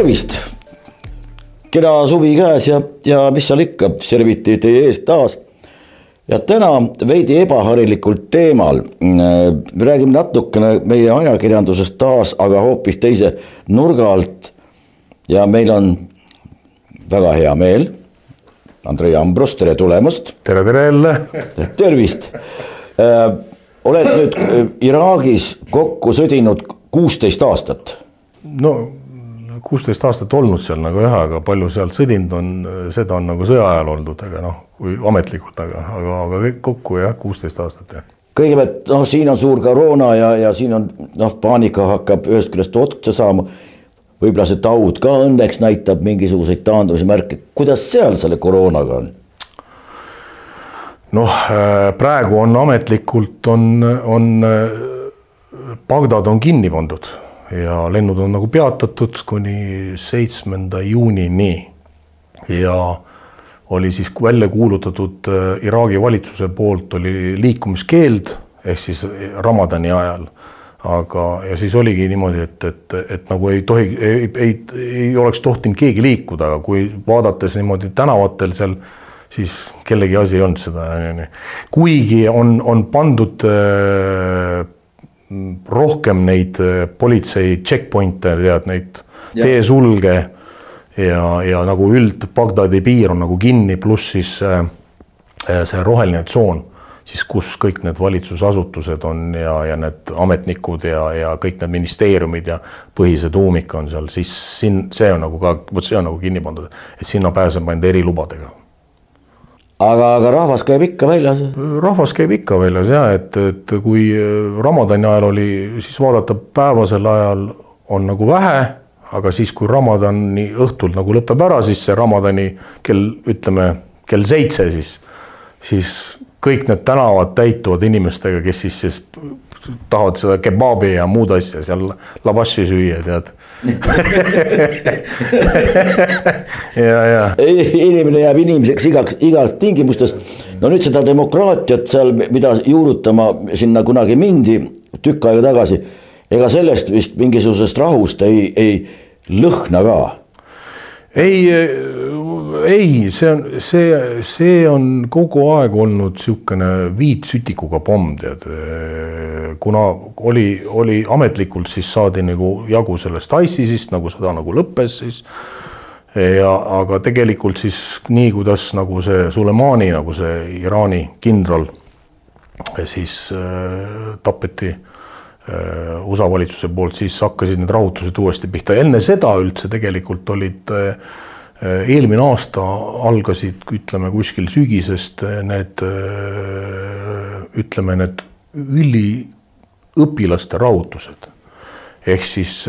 tervist. kena suvi käes ja, ja mis seal ikka, serviti teie ees taas. ja täna veidi ebaharilikul teemal. räägime natukene meie ajakirjandusest taas, aga hoopis teise nurga alt. ja meil on väga hea meel. Andrei Ambros, tere tulemast. tere, tere jälle. tervist oled nüüd Iraagis kokku sõdinud kuusteist aastat. no kuusteist aastat olnud seal nagu jah, aga palju sealt sõdinud on, seda on nagu sõja ajal oldud, aga noh, kui ametlikult, aga, aga, aga kõik kokku jah, kuusteist aastat jah. kõigepealt noh, siin on suur koroona ja, ja siin on noh, paanika hakkab ühest küljest otsa saama. võib-olla see taud ka õnneks näitab mingisuguseid taandumise märke, kuidas seal selle koroonaga on? noh, praegu on ametlikult on, on Bagdad on kinni pandud ja lennud on nagu peatatud kuni seitsmenda juunini. ja oli siis välja kuulutatud äh, Iraagi valitsuse poolt oli liikumiskeeld ehk siis Ramadani ajal. aga, ja siis oligi niimoodi, et, et, et nagu ei tohi, ei, ei, ei oleks tohtinud keegi liikuda, aga kui vaadates niimoodi tänavatel seal siis kellegi asi ei olnud seda. kuigi on, on pandud äh, rohkem neid äh, politsei checkpoint'e, tead neid teesulge ja, ja nagu üld Bagdadi piir on nagu kinni, pluss siis äh, äh, see roheline tsoon, siis kus kõik need valitsusasutused on ja, ja need ametnikud ja, ja kõik need ministeeriumid ja põhise tuumik on seal, siis siin see on nagu ka, vot see on nagu kinni pandud, et sinna pääseb ainult erilubadega aga, aga rahvas käib ikka väljas? rahvas käib ikka väljas ja et, et kui Ramadani ajal oli, siis vaadata päevasel ajal on nagu vähe, aga siis, kui Ramadani õhtul nagu lõpeb ära, siis see Ramadani kell, ütleme kell seitse, siis, siis kõik need tänavad täituvad inimestega, kes siis, siis tahavad seda kebaabi ja muud asja seal lavassi süüa, tead ja, ja. inimene jääb inimeseks igaks, igalt tingimustes. no nüüd seda demokraatiat seal, mida juurutama sinna kunagi mindi tükk aega tagasi. ega sellest vist mingisugusest rahust ei, ei lõhna ka ei, ei, see on, see, see on kogu aeg olnud niisugune viitsütikuga pomm, tead. kuna oli, oli ametlikult, siis saadi nagu jagu sellest ISISist, nagu sõda nagu lõppes siis. ja, aga tegelikult siis nii, kuidas nagu see Sulemani nagu see Iraani kindral siis äh, tapeti Äh, USA valitsuse poolt, siis hakkasid need rahutused uuesti pihta, enne seda üldse tegelikult olid äh, eelmine aasta algasid, ütleme kuskil sügisest need, äh, ütleme need üliõpilaste rahutused. ehk siis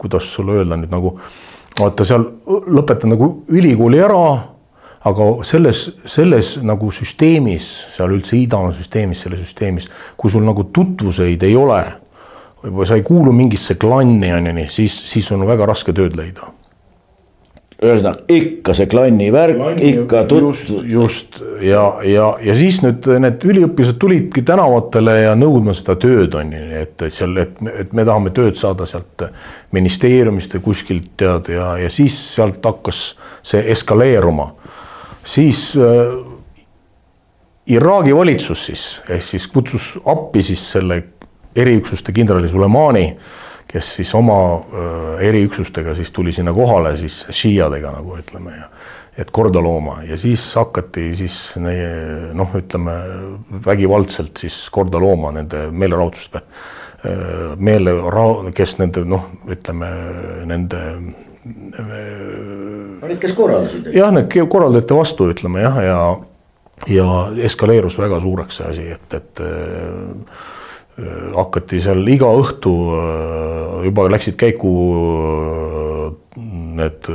kuidas sulle öelda nüüd nagu vaata seal lõpetan nagu ülikooli ära aga selles, selles nagu süsteemis, seal üldse idama süsteemis, selles süsteemis, kui sul nagu tutvuseid ei ole, või sa ei kuulu mingisse klanni, on ju nii, siis, siis on väga raske tööd leida. Ühesõnaga ikka see klanni värk, ikka tutv-. just, just ja, ja, ja siis nüüd need üliõpilased tulidki tänavatele ja nõudma seda tööd, on ju, et, et seal, et, et me tahame tööd saada sealt ministeeriumist või kuskilt tead ja, ja siis sealt hakkas see eskaleeruma siis äh, Iraagi valitsus siis ehk siis kutsus appi siis selle eriüksuste kindrali Sulemani, kes siis oma äh, eriüksustega siis tuli sinna kohale siis šiiadega nagu ütleme ja et korda looma ja siis hakati siis noh, ütleme vägivaldselt siis korda looma nende meelelahutuste äh, meele, kes nende noh, ütleme nende no need, kes korraldasid? jah, need korraldati vastu, ütleme jah, ja, ja eskaleerus väga suureks see asi, et, et äh, hakati seal iga õhtu äh, juba läksid käiku äh, need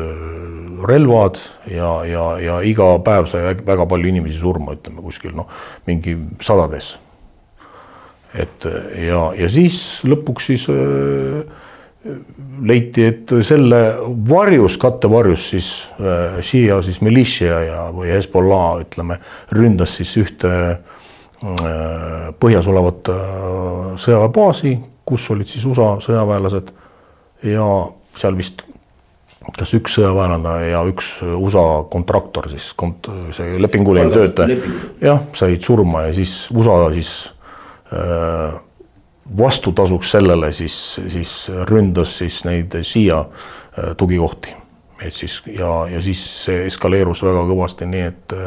relvad ja, ja, ja iga päev sai väga palju inimesi surma, ütleme kuskil noh, mingi sadades. et ja, ja siis lõpuks siis äh, leiti, et selle varjus, kattevarjus siis äh, Shia siis militia ja, või Hezbollah ütleme, ründas siis ühte äh, põhjas olevat äh, sõjaväebaasi, kus olid siis USA sõjaväelased ja seal vist kas üks sõjaväelane ja üks USA kontraktor siis kont-, see lepinguline töötaja, jah, said surma ja siis USA siis äh, vastutasuks sellele siis, siis ründas siis neid siia äh, tugikohti. et siis ja, ja siis see eskaleerus väga kõvasti, nii et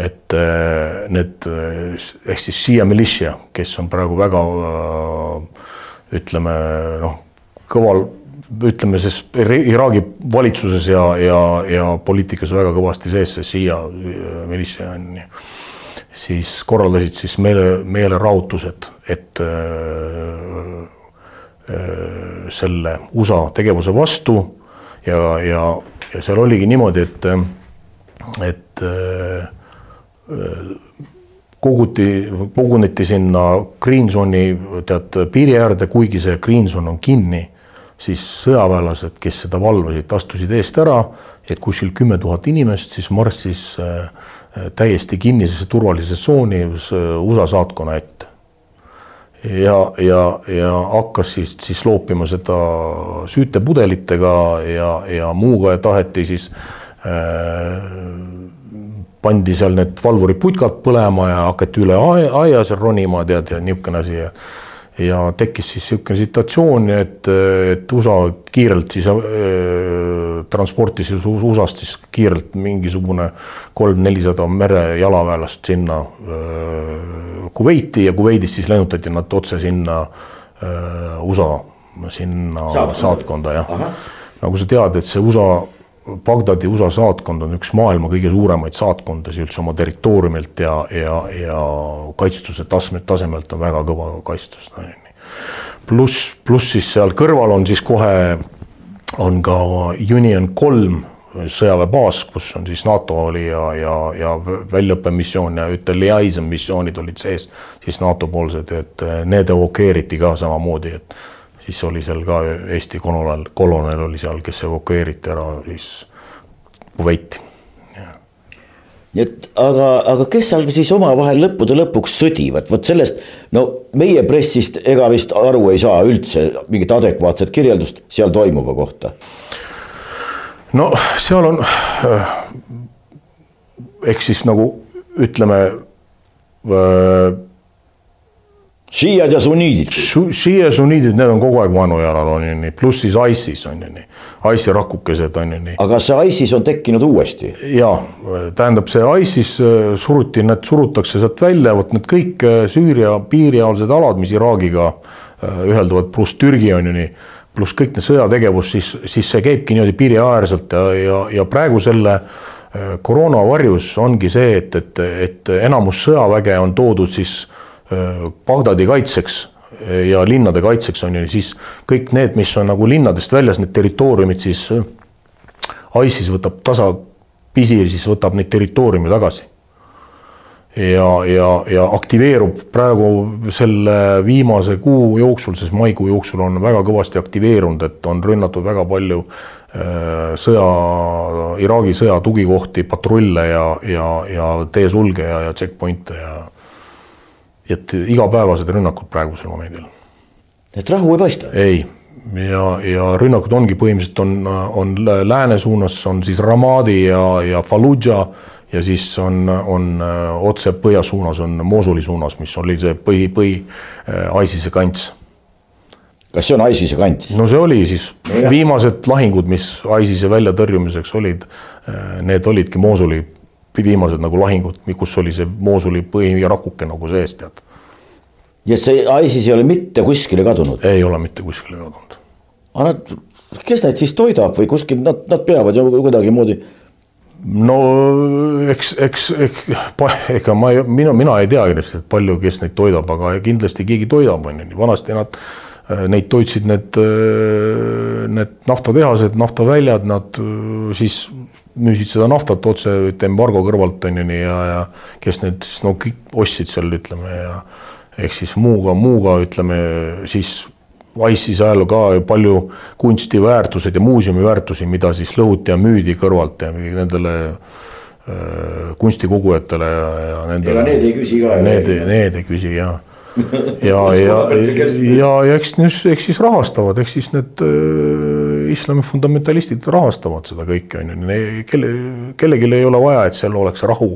et äh, need ehk siis siia militia, kes on praegu väga äh, ütleme noh, kõval ütleme siis Iraagi valitsuses ja, ja, ja poliitikas väga kõvasti sees see Shia militia on ju. siis korraldasid siis meele, meelerahutused, et äh, äh, selle USA tegevuse vastu ja, ja, ja seal oligi niimoodi, et, et äh, koguti, koguneti sinna Green Zone'i tead piiri äärde, kuigi see Green Zone on kinni siis sõjaväelased, kes seda valvasid, astusid eest ära, et kuskil kümme tuhat inimest siis marssis äh, täiesti kinnisesse turvalisesse tsooni USA saatkonna ette. ja, ja, ja hakkas siis, siis loopima seda süütepudelitega ja, ja muuga ja taheti siis äh, pandi seal need valvuriputkad põlema ja hakati üle aia, seal ronima, tead, ja niisugune asi ja ja tekkis siis niisugune situatsioon, et, et USA kiirelt siis äh, transportis USA-st siis kiirelt mingisugune kolm-nelisada merejalaväelast sinna äh, Kuveiti ja Kuveidist siis lennutati nad otse sinna äh, USA sinna saatkonda, saatkonda jah. nagu sa tead, et see USA Bagdadi USA saatkond on üks maailma kõige suuremaid saatkondasid üldse oma territooriumilt ja, ja, ja kaitstuse taseme, tasemelt on väga kõva kaitstus no,. pluss, pluss siis seal kõrval on siis kohe, on ka Union kolm sõjaväebaas, kus on siis NATO oli ja, ja, ja väljaõppemissioon ja ütle, liaison missioonid olid sees, siis NATO poolsed, et need evakueeriti ka samamoodi, et siis oli seal ka Eesti kolonel, kolonel oli seal, kes evakueeriti ära siis Kuveiti. nii et aga, aga kes seal siis omavahel lõppude lõpuks sõdivad, vot sellest no meie pressist ega vist aru ei saa üldse mingit adekvaatset kirjeldust seal toimuva kohta. no seal on äh, ehk siis nagu ütleme äh, šiiad ja sunniidid. Šiia sunniidid, need on kogu aeg vaenujalal on ju nii, pluss siis ISIS on ju nii, ISIS rakukesed on ju nii. aga see ISIS on tekkinud uuesti? ja tähendab, see ISIS äh, suruti, need surutakse sealt välja, vot need kõik äh, Süüria piiriaalsed alad, mis Iraagiga äh, ühelduvad, pluss Türgi on ju nii, pluss kõik need sõjategevus, siis, siis see käibki niimoodi piiriäärselt ja, ja, ja praegu selle koroona varjus ongi see, et, et, et enamus sõjaväge on toodud siis Bagdadi kaitseks ja linnade kaitseks on ju siis kõik need, mis on nagu linnadest väljas, need territooriumid, siis ISIS võtab tasapisi, siis võtab neid territooriume tagasi. ja, ja, ja aktiveerub praegu selle viimase kuu jooksul, sest maikuu jooksul on väga kõvasti aktiveerunud, et on rünnatud väga palju sõja, Iraagi sõja tugikohti, patrulle ja, ja, ja teesulge ja, ja checkpoint'e ja et igapäevased rünnakud praegusel momendil. et rahu ei paista? ei, ja, ja rünnakud ongi põhimõtteliselt on, on lääne suunas on siis Ramadi ja, ja Fallujah ja siis on, on otse põhja suunas on Mosuli suunas, mis oli see põhi, põhi äh, ISISe kants. kas see on ISISe kant? no see oli siis no, viimased lahingud, mis ISISe väljatõrjumiseks olid, äh, need olidki Mosuli viimased nagu lahingud, kus oli see Moosuli põhirakuke nagu sees, tead. nii et see ISIS ei ole mitte kuskile kadunud? ei ole mitte kuskile kadunud. aga nad, kes neid siis toidab või kuskil nad, nad peavad ju kuidagimoodi no eks, eks, eks ega ma, mina, mina ei tea kindlasti, et palju, kes neid toidab, aga kindlasti keegi toidab, on ju, vanasti nad neid toitsid need, äh, need naftatehased, naftaväljad, nad äh, siis müüsid seda naftat otse embargo kõrvalt on ju nii ja, ja kes need siis no ostsid seal ütleme ja ehk siis muuga, muuga ütleme siis ISIS ajal ka palju kunstiväärtused ja muuseumiväärtusi, mida siis lõhuti ja müüdi kõrvalt ja nendele äh, kunstikogujatele ja, ja nendele. ega need ei küsi ka. Need, need ei küsi jah ja, ja, ja, ja, eks, eks siis rahastavad, eks siis need äh, islami fundamentalistid rahastavad seda kõike, on ju, kelle, kellelgi ei ole vaja, et seal oleks rahu.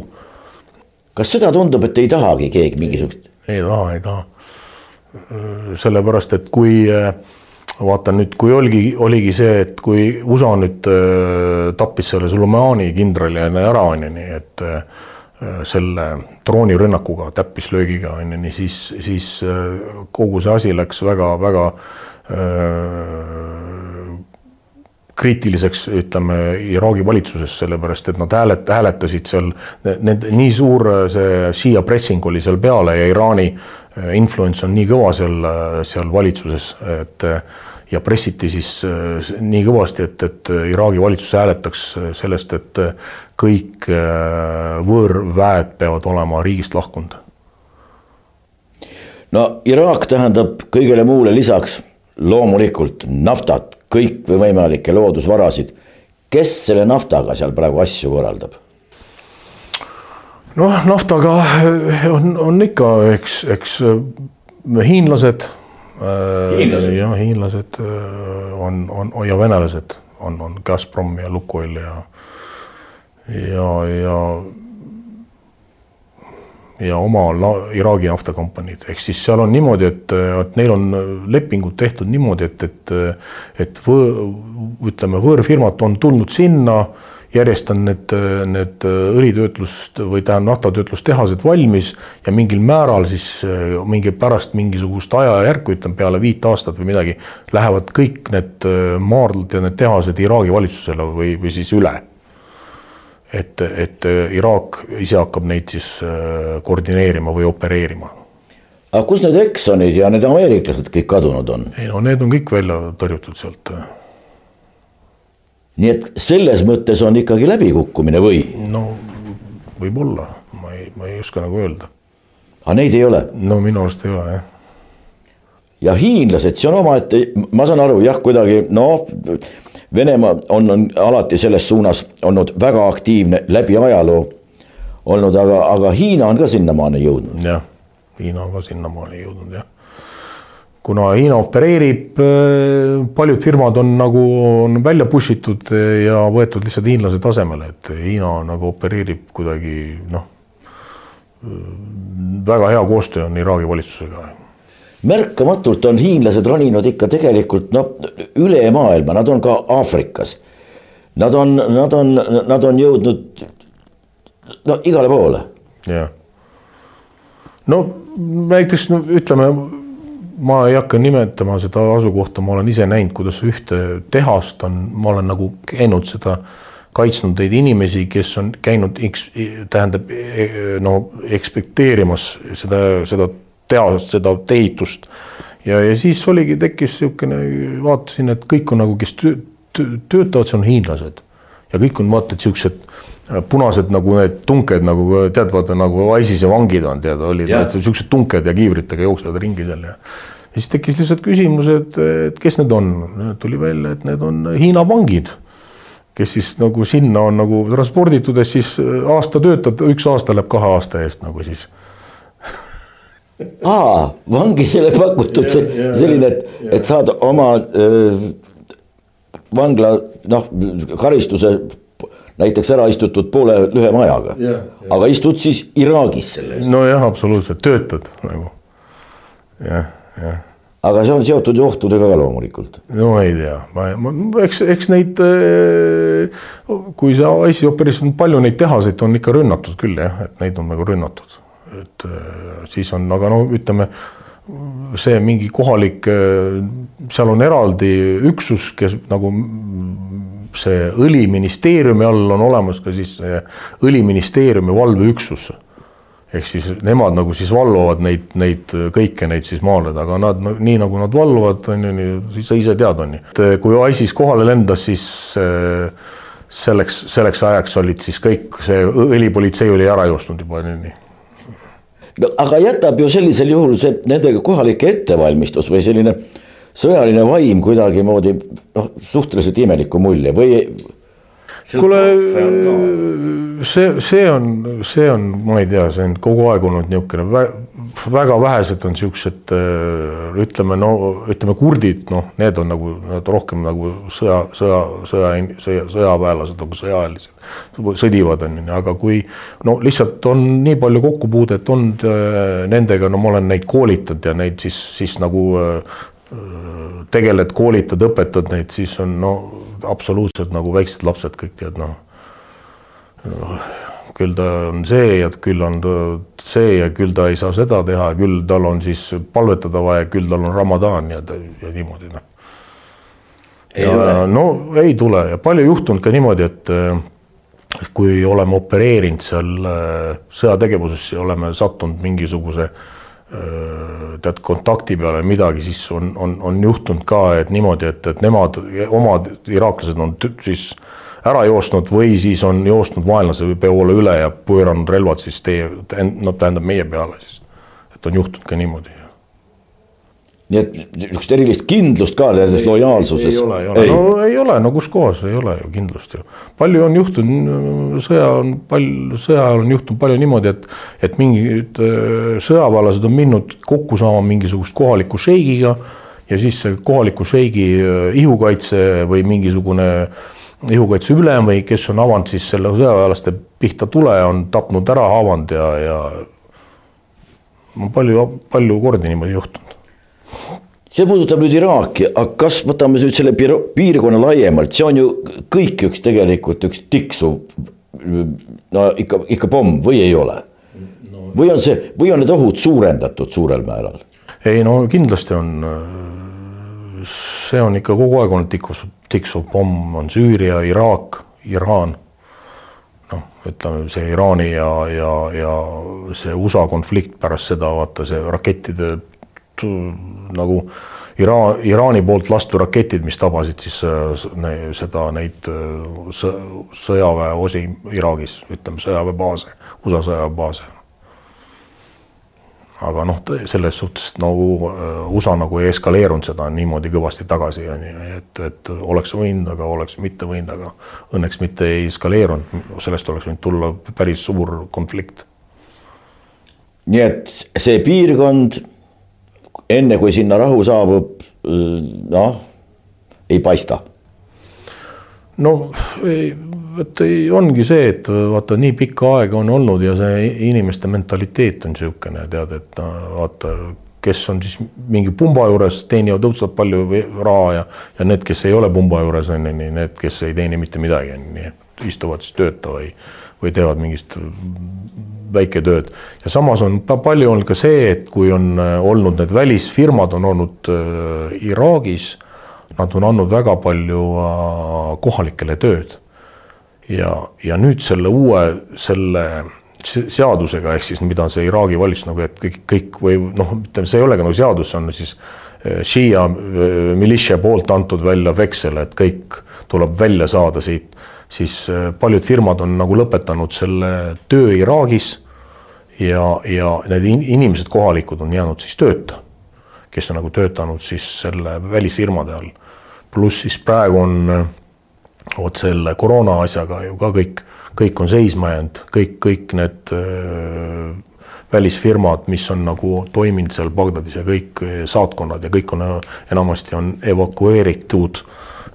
kas seda tundub, et ei tahagi keegi mingisugust? ei taha, ei taha. sellepärast, et kui äh, vaatan nüüd, kui oligi, oligi see, et kui USA nüüd äh, tappis selle Sulemani kindrali ära, on ju, nii et äh, selle droonirünnakuga, täppislöögiga on ju nii, siis, siis äh, kogu see asi läks väga-väga kriitiliseks, ütleme Iraagi valitsuses, sellepärast et nad häälet-, hääletasid seal, need nii suur see Shia pressing oli seal peale ja Iraani influence on nii kõva seal, seal valitsuses, et ja pressiti siis äh, nii kõvasti, et, et Iraagi valitsus hääletaks sellest, et kõik äh, võõrväed peavad olema riigist lahkunud. no Iraak tähendab kõigele muule lisaks loomulikult naftat, kõikvõimalikke loodusvarasid. kes selle naftaga seal praegu asju korraldab? noh, naftaga on, on ikka, eks, eks hiinlased hiinlased? jah, hiinlased äh, on, on ja venelased on, on Gazprom ja Lukoil ja, ja, ja ja oma Iraagi naftakompaniid, ehk siis seal on niimoodi, et, et neil on lepingud tehtud niimoodi, et, et, et võ, ütleme, võõrfirmad on tulnud sinna järjest on need, need õlitöötlust või tähendab naftatöötlustehased valmis ja mingil määral siis mingi pärast mingisugust ajajärku, ütleme peale viit aastat või midagi, lähevad kõik need maardlad ja need tehased Iraagi valitsusele või, või siis üle. et, et Iraak ise hakkab neid siis koordineerima või opereerima aga kus need Exxonid ja need ameeriklased kõik kadunud on? ei no need on kõik välja tõrjutud sealt nii et selles mõttes on ikkagi läbikukkumine või? no võib-olla, ma ei, ma ei oska nagu öelda. aga neid ei ole? no minu arust ei ole jah. ja hiinlased, see on omaette, ma saan aru jah, kuidagi noh, Venemaa on, on alati selles suunas olnud väga aktiivne läbi ajaloo olnud, aga, aga Hiina on ka sinnamaani jõudnud. jah, Hiina on ka sinnamaani jõudnud jah kuna Hiina opereerib, äh, paljud firmad on nagu on välja push itud ja võetud lihtsalt hiinlase tasemele, et Hiina nagu opereerib kuidagi noh, väga hea koostöö on Iraagi valitsusega. märkamatult on hiinlased roninud ikka tegelikult noh, üle maailma, nad on ka Aafrikas. Nad on, nad on, nad on jõudnud no igale poole. jah. no näiteks no ütleme ma ei hakka nimetama seda asukohta, ma olen ise näinud, kuidas ühte tehast on, ma olen nagu käinud seda, kaitsnud neid inimesi, kes on käinud, tähendab no ekspekteerimas seda, seda tehast, seda ehitust. ja, ja siis oligi, tekkis niisugune, vaatasin, et kõik on nagu, kes töötavad, see on hiinlased ja kõik on vaata, et siuksed punased nagu need tunked nagu tead, vaata nagu ISISe vangid on, tead, olid siuksed tunked ja kiivritega jooksevad ringi seal ja. ja siis tekkis lihtsalt küsimus, et, et kes need on, tuli välja, et need on Hiina vangid. kes siis nagu sinna on nagu transporditud ja siis aasta töötad, üks aasta läheb kahe aasta eest nagu siis aa, vangidele pakutud see, selline, et, et saad oma öö, vangla noh, karistuse näiteks ära istutud poole lühema ajaga. aga istud siis Iraagis selle eest. nojah, absoluutselt, töötad nagu jah, jah aga see on seotud ju ohtudega ka loomulikult. no ei tea, ma, ma, eks, eks neid, äh, kui see asi opereeris, palju neid tehaseid on ikka rünnatud küll jah, et neid on nagu rünnatud. et äh, siis on, aga no ütleme, see mingi kohalik, äh, seal on eraldi üksus, kes nagu see õliministeeriumi all on olemas ka siis õliministeeriumi valveüksus. ehk siis nemad nagu siis valvavad neid, neid kõiki neid siis maale, aga nad no, nii nagu nad valvavad, on ju, nii siis sa ise tead, on ju. et kui ISIS kohale lendas, siis selleks, selleks ajaks olid siis kõik see õlipolitsei oli ära joostnud juba nii no aga jätab ju sellisel juhul see nendega kohalik ettevalmistus või selline sõjaline vaim kuidagimoodi noh, suhteliselt imeliku mulje või? kuule, see, see on, see on, ma ei tea, see on kogu aeg olnud niisugune vä, väga vähesed on siuksed, äh, ütleme no ütleme kurdid, noh, need on nagu need rohkem nagu sõja, sõja, sõja, sõja, sõjaväelased nagu sõjaealised sõdivad on ju, aga kui no lihtsalt on nii palju kokkupuudet olnud äh, nendega, no ma olen neid koolitanud ja neid siis, siis nagu äh, tegeled, koolitad, õpetad neid, siis on no absoluutselt nagu väiksed lapsed kõik tead noh no,. küll ta on see ja küll on ta see ja küll ta ei saa seda teha, küll tal on siis palvetada vaja, küll tal on Ramadan ja, ja niimoodi noh. no ei tule ja palju juhtunud ka niimoodi, et kui oleme opereerinud seal äh, sõjategevuses ja oleme sattunud mingisuguse äh, tead kontakti peale midagi, siis on, on, on juhtunud ka, et niimoodi, et, et nemad, omad iraaklased on siis ära joostnud või siis on joostnud vaenlase peole üle ja pööranud relvad siis teie, no tähendab meie peale siis. et on juhtunud ka niimoodi. Nii et niisugust erilist kindlust ka nendes lojaalsuses? ei ole, ei ole, no ei ole, no kus kohas ei ole ju kindlust ju. palju on juhtunud, sõja on palju, sõja ajal on juhtunud palju niimoodi, et, et mingid äh, sõjaväelased on minnud kokku saama mingisugust kohaliku šeigiga ja siis see kohaliku šeigi äh, ihukaitse või mingisugune äh, ihukaitse ülem või kes on avanud siis selle sõjaväelaste pihta tule, on tapnud ära, haavanud ja, ja palju, palju kordi niimoodi juhtunud. See puudutab nüüd Iraaki, aga kas võtame nüüd selle piirkonna laiemalt, see on ju kõik üks tegelikult üks tiksuv no ikka, ikka pomm või ei ole no.? või on see, või on need ohud suurendatud suurel määral? ei no kindlasti on see on ikka kogu aeg olnud tikkus, tiksuv pomm, on Süüria, Iraak, Iraan. noh, ütleme see Iraani ja, ja, ja see USA konflikt pärast seda, vaata see rakettide nagu Iraan, Iraani poolt lastud raketid, mis tabasid siis ne, seda, neid sõjaväeosi Iraagis, ütleme sõjaväebaase, USA sõjaväebaase aga noh, selles suhtes nagu äh, USA nagu ei eskaleerunud seda niimoodi kõvasti tagasi et, et oleks võinud, aga oleks mitte võinud, aga õnneks mitte ei eskaleerunud, sellest oleks võinud tulla päris suur konflikt. nii et see piirkond, enne kui sinna rahu saabub, noh, ei paista. No ei, vot ongi see, et vaata nii pikka aega on olnud ja see inimeste mentaliteet on niisugune, tead, et vaata, kes on siis mingi pumba juures, teenivad õudselt palju raha ja, ja need, kes ei ole pumba juures, on ju, nii need, kes ei teeni mitte midagi, on ju, istuvad siis tööta või, või teevad mingist väiketööd. ja samas on palju olnud ka see, et kui on olnud need välisfirmad on olnud äh, Iraagis nad on andnud väga palju äh, kohalikele tööd. ja, ja nüüd selle uue, selle seadusega, ehk siis mida see Iraagi valitsus nagu, et kõik, kõik või noh, ütleme, see ei olegi nagu seadus, see on siis äh, Shia äh, militia poolt antud välja veksel, et kõik tuleb välja saada siit, siis paljud firmad on nagu lõpetanud selle töö Iraagis ja, ja need inimesed kohalikud on jäänud siis tööta, kes on nagu töötanud siis selle välisfirmade all pluss siis praegu on äh, vot selle koroona asjaga ju ka kõik, kõik on seisma jäänud, kõik, kõik need äh, välisfirmad, mis on nagu toiminud seal Bagdadis ja kõik äh, saatkonnad ja kõik on enamasti on evakueeritud.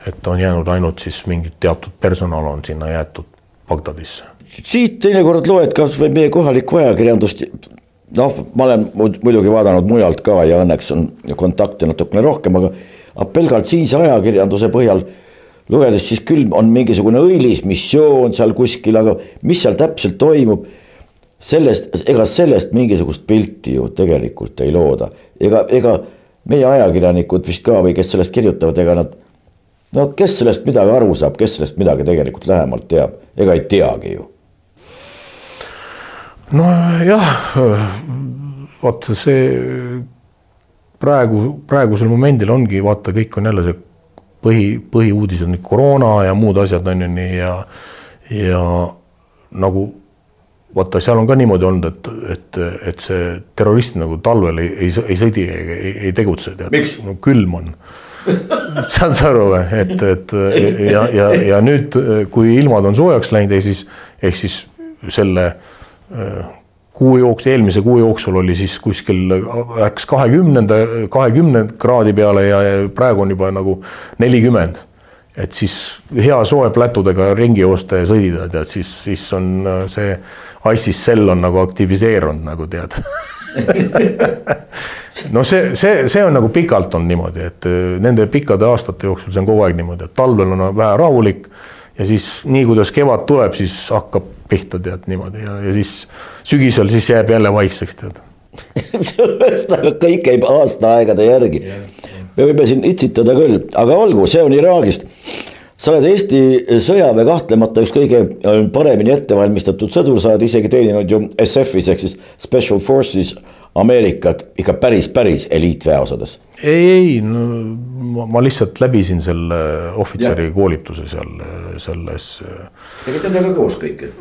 Et on jäänud ainult siis mingid teatud personal on sinna jäetud Bagdadisse. siit teinekord loed kasvõi meie kohalikku ajakirjandust. noh, ma olen muidugi vaadanud mujalt ka ja õnneks on kontakte natukene rohkem, aga aga pelgalt siinse ajakirjanduse põhjal lugedes, siis küll on mingisugune õilis missioon seal kuskil, aga mis seal täpselt toimub, sellest, ega sellest mingisugust pilti ju tegelikult ei looda. ega, ega meie ajakirjanikud vist ka või kes sellest kirjutavad, ega nad, no kes sellest midagi aru saab, kes sellest midagi tegelikult lähemalt teab, ega ei teagi ju. nojah, vaata see praegu, praegusel momendil ongi, vaata, kõik on jälle see põhi, põhiuudis on koroona ja muud asjad on ju nii ja, ja nagu vaata, seal on ka niimoodi olnud, et, et, et see terrorist nagu talvel ei, ei, ei sõdi, ei, ei tegutse, tead. No, külm on saad sa aru või, et, et ja, ja, ja nüüd, kui ilmad on soojaks läinud, ehk siis, ehk siis selle kuu jooksul, eelmise kuu jooksul oli siis kuskil läks kahekümnenda, kahekümne kraadi peale ja praegu on juba nagu nelikümmend. et siis hea soe plätudega ringi joosta ja sõdida, tead, siis, siis on see Ice'is sell on nagu aktiviseerunud nagu tead no see, see, see on nagu pikalt on niimoodi, et nende pikkade aastate jooksul see on kogu aeg niimoodi, et talvel on vähe rahulik ja siis nii, kuidas kevad tuleb, siis hakkab pihta, tead niimoodi ja, ja siis sügisel siis jääb jälle vaikseks, tead ühesõnaga kõik käib aastaaegade järgi. me võime siin itsitada küll, aga olgu, see on Iraagist. Sa oled Eesti sõjaväe kahtlemata üks kõige äh, paremini ettevalmistatud sõdur, sa oled isegi teeninud ju SF-is ehk siis Special Forces Ameerikat ikka päris, päris eliitväeosades. ei, ei, no ma lihtsalt läbisin selle ohvitseri ja. koolituse seal selles. tegite temaga koos kõike?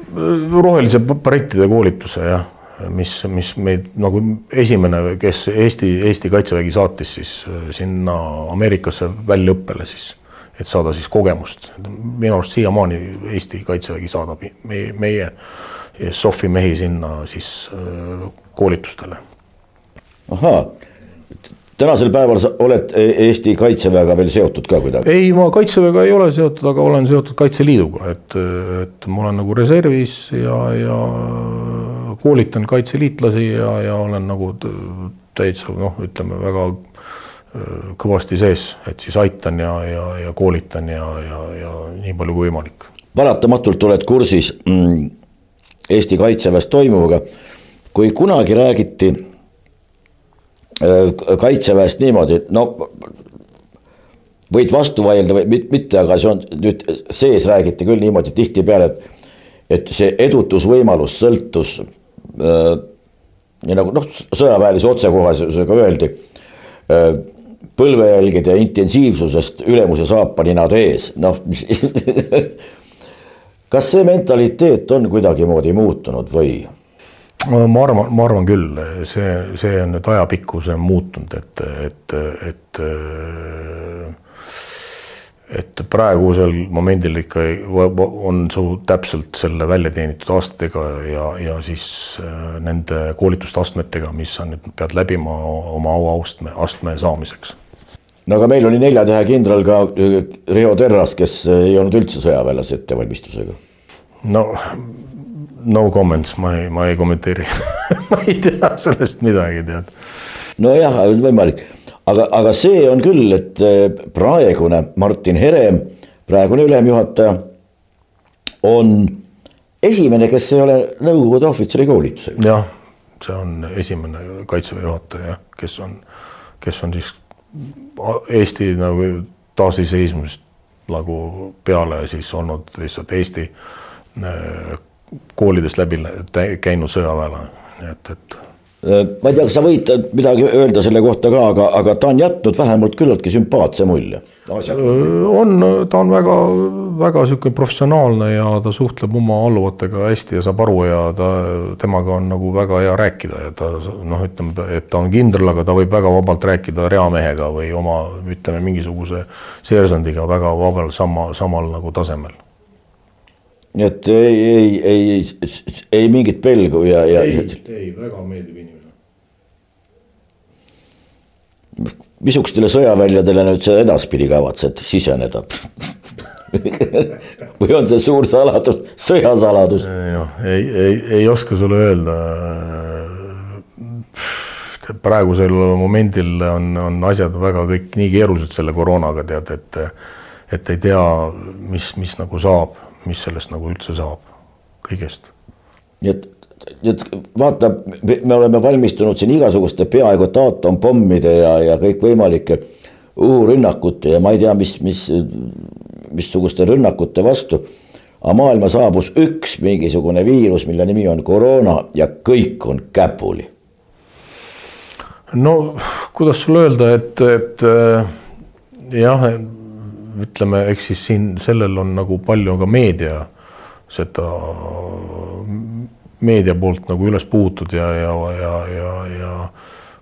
rohelise barettide koolituse jah, mis, mis meid nagu esimene, kes Eesti, Eesti kaitsevägi saatis siis sinna Ameerikasse väljaõppele siis et saada siis kogemust. minu arust siiamaani Eesti kaitsevägi saadab meie, meie SOF-i mehi sinna siis koolitustele ahaa, tänasel päeval sa oled e-, Eesti kaitseväega veel seotud ka kuidagi? ei, ma kaitseväega ei ole seotud, aga olen seotud Kaitseliiduga, et, et ma olen nagu reservis ja, ja koolitan kaitseliitlasi ja, ja olen nagu täitsa noh, ütleme väga kõvasti sees, et siis aitan ja, ja, ja koolitan ja, ja, ja nii palju kui võimalik. paratamatult oled kursis mm, Eesti kaitseväes toimuvaga. kui kunagi räägiti Äh, kaitseväest niimoodi, no võid vastu vaielda või mitte, aga see on nüüd sees räägiti küll niimoodi tihtipeale, et, et see edutusvõimalus sõltus äh,. nii nagu noh, sõjaväelise otsekohesusega öeldi äh,. Põlvejälgede intensiivsusest ülemuse saapaninad ees, noh kas see mentaliteet on kuidagimoodi muutunud või? ma arvan, ma arvan küll, see, see on nüüd ajapikku, see on muutunud, et, et, et et praegusel momendil ikka on su täpselt selle välja teenitud aastatega ja, ja siis äh, nende koolitusastmetega, mis sa nüüd pead läbima oma auastme, astme saamiseks. no aga meil oli nelja tähe kindral ka äh, Riho Terras, kes ei olnud üldse sõjaväelase ettevalmistusega. no no comments, ma ei, ma ei kommenteeri ma ei tea sellest midagi, tead. nojah, võimalik, aga, aga see on küll, et eh, praegune Martin Herem, praegune ülemjuhataja, on esimene, kes ei ole Nõukogude ohvitseri koolitusega. jah, see on esimene kaitseväe juhataja, kes on, kes on siis Eesti nagu taasiseseisvumist nagu peale siis olnud lihtsalt Eesti eh, koolidest läbi käinud sõjaväelane, et, et. Äh, ma ei tea, kas sa võid midagi öelda selle kohta ka, aga, aga ta on jätnud vähemalt küllaltki sümpaatse mulje. Äh, on, ta on väga, väga sihuke professionaalne ja ta suhtleb oma alluvatega hästi ja saab aru ja ta, temaga on nagu väga hea rääkida ja ta noh, ütleme, et ta on kindral, aga ta võib väga vabalt rääkida reamehega või oma, ütleme mingisuguse seersandiga väga vabalt sama, samal nagu tasemel nii et ei, ei, ei, ei mingit pelgu ja, ja. ei, ei väga meeldiv inimene. missugustele sõjaväljadele nüüd sa edaspidi kavatsed siseneda või on see suur saladus, sõjasaladus? noh, ei, ei, ei oska sulle öelda. praegusel momendil on, on asjad väga kõik nii keerulised selle koroonaga tead, et, et ei tea, mis, mis nagu saab mis sellest nagu üldse saab, kõigest. nii et, et vaata, me oleme valmistunud siin igasuguste peaaegu et aatompommide ja, ja kõikvõimalike õhurünnakute ja ma ei tea, mis, mis, missuguste rünnakute vastu. aga maailma saabus üks mingisugune viirus, mille nimi on koroona ja kõik on käpuli. no kuidas sulle öelda, et, et jah ütleme, eks siis siin sellel on nagu palju ka meedia seda meedia poolt nagu üles puhutud ja, ja, ja, ja, ja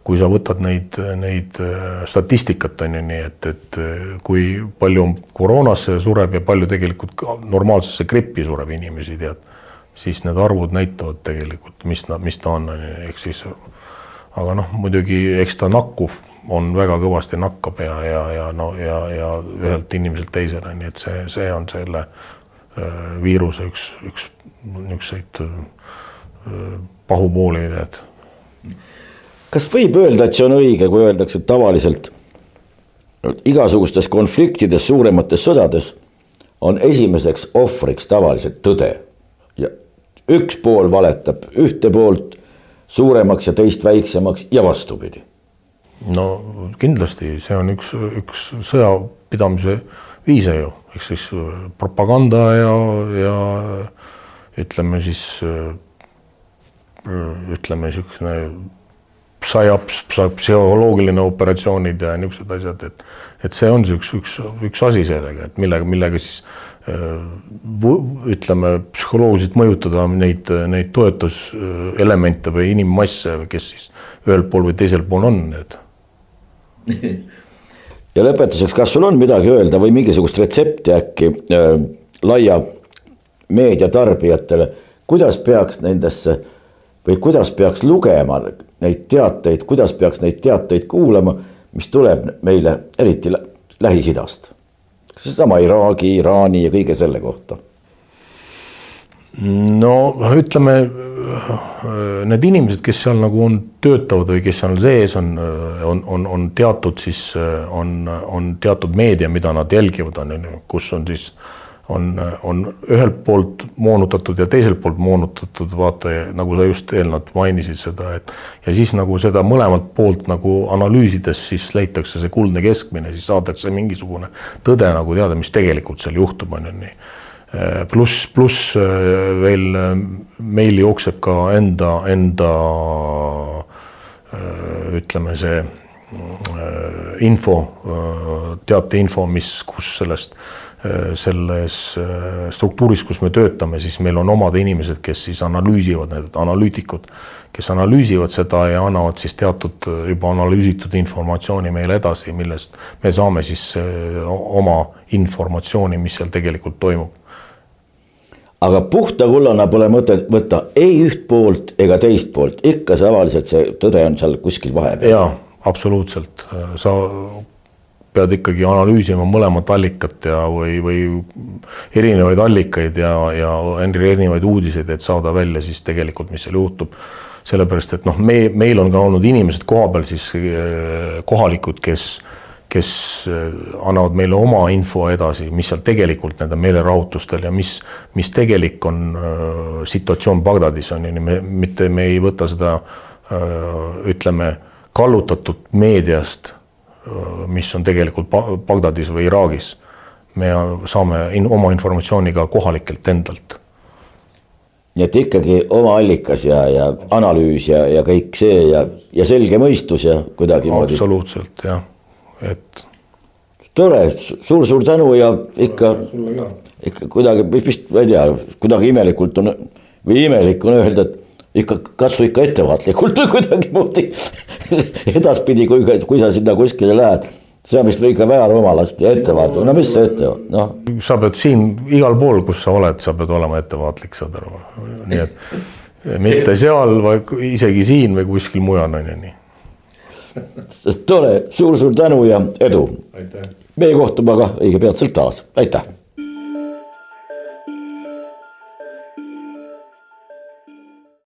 kui sa võtad neid, neid äh, statistikat on ju nii, et, et äh, kui palju koroonasse sureb ja palju tegelikult normaalsesse grippi sureb inimesi, tead, siis need arvud näitavad tegelikult, mis, mis ta on, on ju, ehk siis aga noh, muidugi eks ta nakkuv on väga kõvasti nakkab ja, ja, ja no ja, ja ühelt inimeselt teisele, nii et see, see on selle viiruse üks, üks niisuguseid pahupooli, et kas võib öelda, et see on õige, kui öeldakse, et tavaliselt igasugustes konfliktides, suuremates sõdades on esimeseks ohvriks tavaliselt tõde. ja üks pool valetab ühte poolt suuremaks ja teist väiksemaks ja vastupidi. No kindlasti see on üks, üks sõjapidamise viise ju, ehk siis propaganda ja, ja ütleme siis ütleme niisugune psühhops, psühholoogiline operatsioonid ja niisugused asjad, et et see on see üks, üks, üks asi sellega, et millega, millega siis ütleme, psühholoogiliselt mõjutada neid, neid toetuselemente või inimmasse, kes siis ühel pool või teisel pool on need. ja lõpetuseks, kas sul on midagi öelda või mingisugust retsepti äkki äh, laia meedia tarbijatele, kuidas peaks nendesse või kuidas peaks lugema neid teateid, kuidas peaks neid teateid kuulama, mis tuleb meile eriti Lähis-Idast. seesama Iraagi, Iraani ja kõige selle kohta. No ütleme, need inimesed, kes seal nagu on, töötavad või kes seal sees on, on, on, on teatud siis on, on teatud meedia, mida nad jälgivad, on ju, kus on siis on, on ühelt poolt moonutatud ja teiselt poolt moonutatud, vaata, nagu sa just eelnevalt mainisid seda, et ja siis nagu seda mõlemalt poolt nagu analüüsides, siis leitakse see kuldne keskmine, siis saadakse mingisugune tõde nagu teada, mis tegelikult seal juhtub, on ju nii. Pluss, pluss veel meil jookseb ka enda, enda ütleme, see info, teateinfo, mis, kus sellest Äh, selles äh, struktuuris, kus me töötame, siis meil on omad inimesed, kes siis analüüsivad, need analüütikud, kes analüüsivad seda ja annavad siis teatud äh, juba analüüsitud informatsiooni meile edasi, millest me saame siis oma informatsiooni, mis seal tegelikult toimub. Aga puhta kullana pole mõtet võtta ei üht poolt ega teist poolt, ikka tavaliselt see tõde on seal kuskil vahepeal. jaa, absoluutselt, sa pead ikkagi analüüsima mõlemat allikat ja, või, või erinevaid allikaid ja, ja erinevaid uudiseid, et saada välja siis tegelikult, mis seal juhtub. sellepärast, et noh, me, meil on ka olnud inimesed kohapeal siis eh, kohalikud, kes, kes eh, annavad meile oma info edasi, mis seal tegelikult nende meelerahutustel ja mis, mis tegelik on äh, situatsioon Bagdadis on ju, me mitte me ei võta seda äh, ütleme kallutatud meediast mis on tegelikult Bagdadis või Iraagis. me saame in, oma informatsiooni ka kohalikelt endalt. nii et ikkagi oma allikas ja, ja analüüs ja, ja kõik see ja, ja selge mõistus ja kuidagimoodi. absoluutselt jah, et. tore suur,, suur-suur tänu ja ikka, ikka kuidagi, vist ma ei tea, kuidagi imelikult on või imelik on öelda, et ikka katsu ikka ettevaatlikult kuidagimoodi edaspidi, kui, kui sa sinna kuskile lähed, see on vist ikka väga rumalasti ettevaatlik, no mis sa ette, noh. sa pead siin igal pool, kus sa oled, sa pead olema ettevaatlik, saad aru, nii et mitte seal, vaid isegi siin või kuskil mujal on ju nii. Tore suur,, suur-suur tänu ja edu. meie kohtume aga õige peatselt taas, aitäh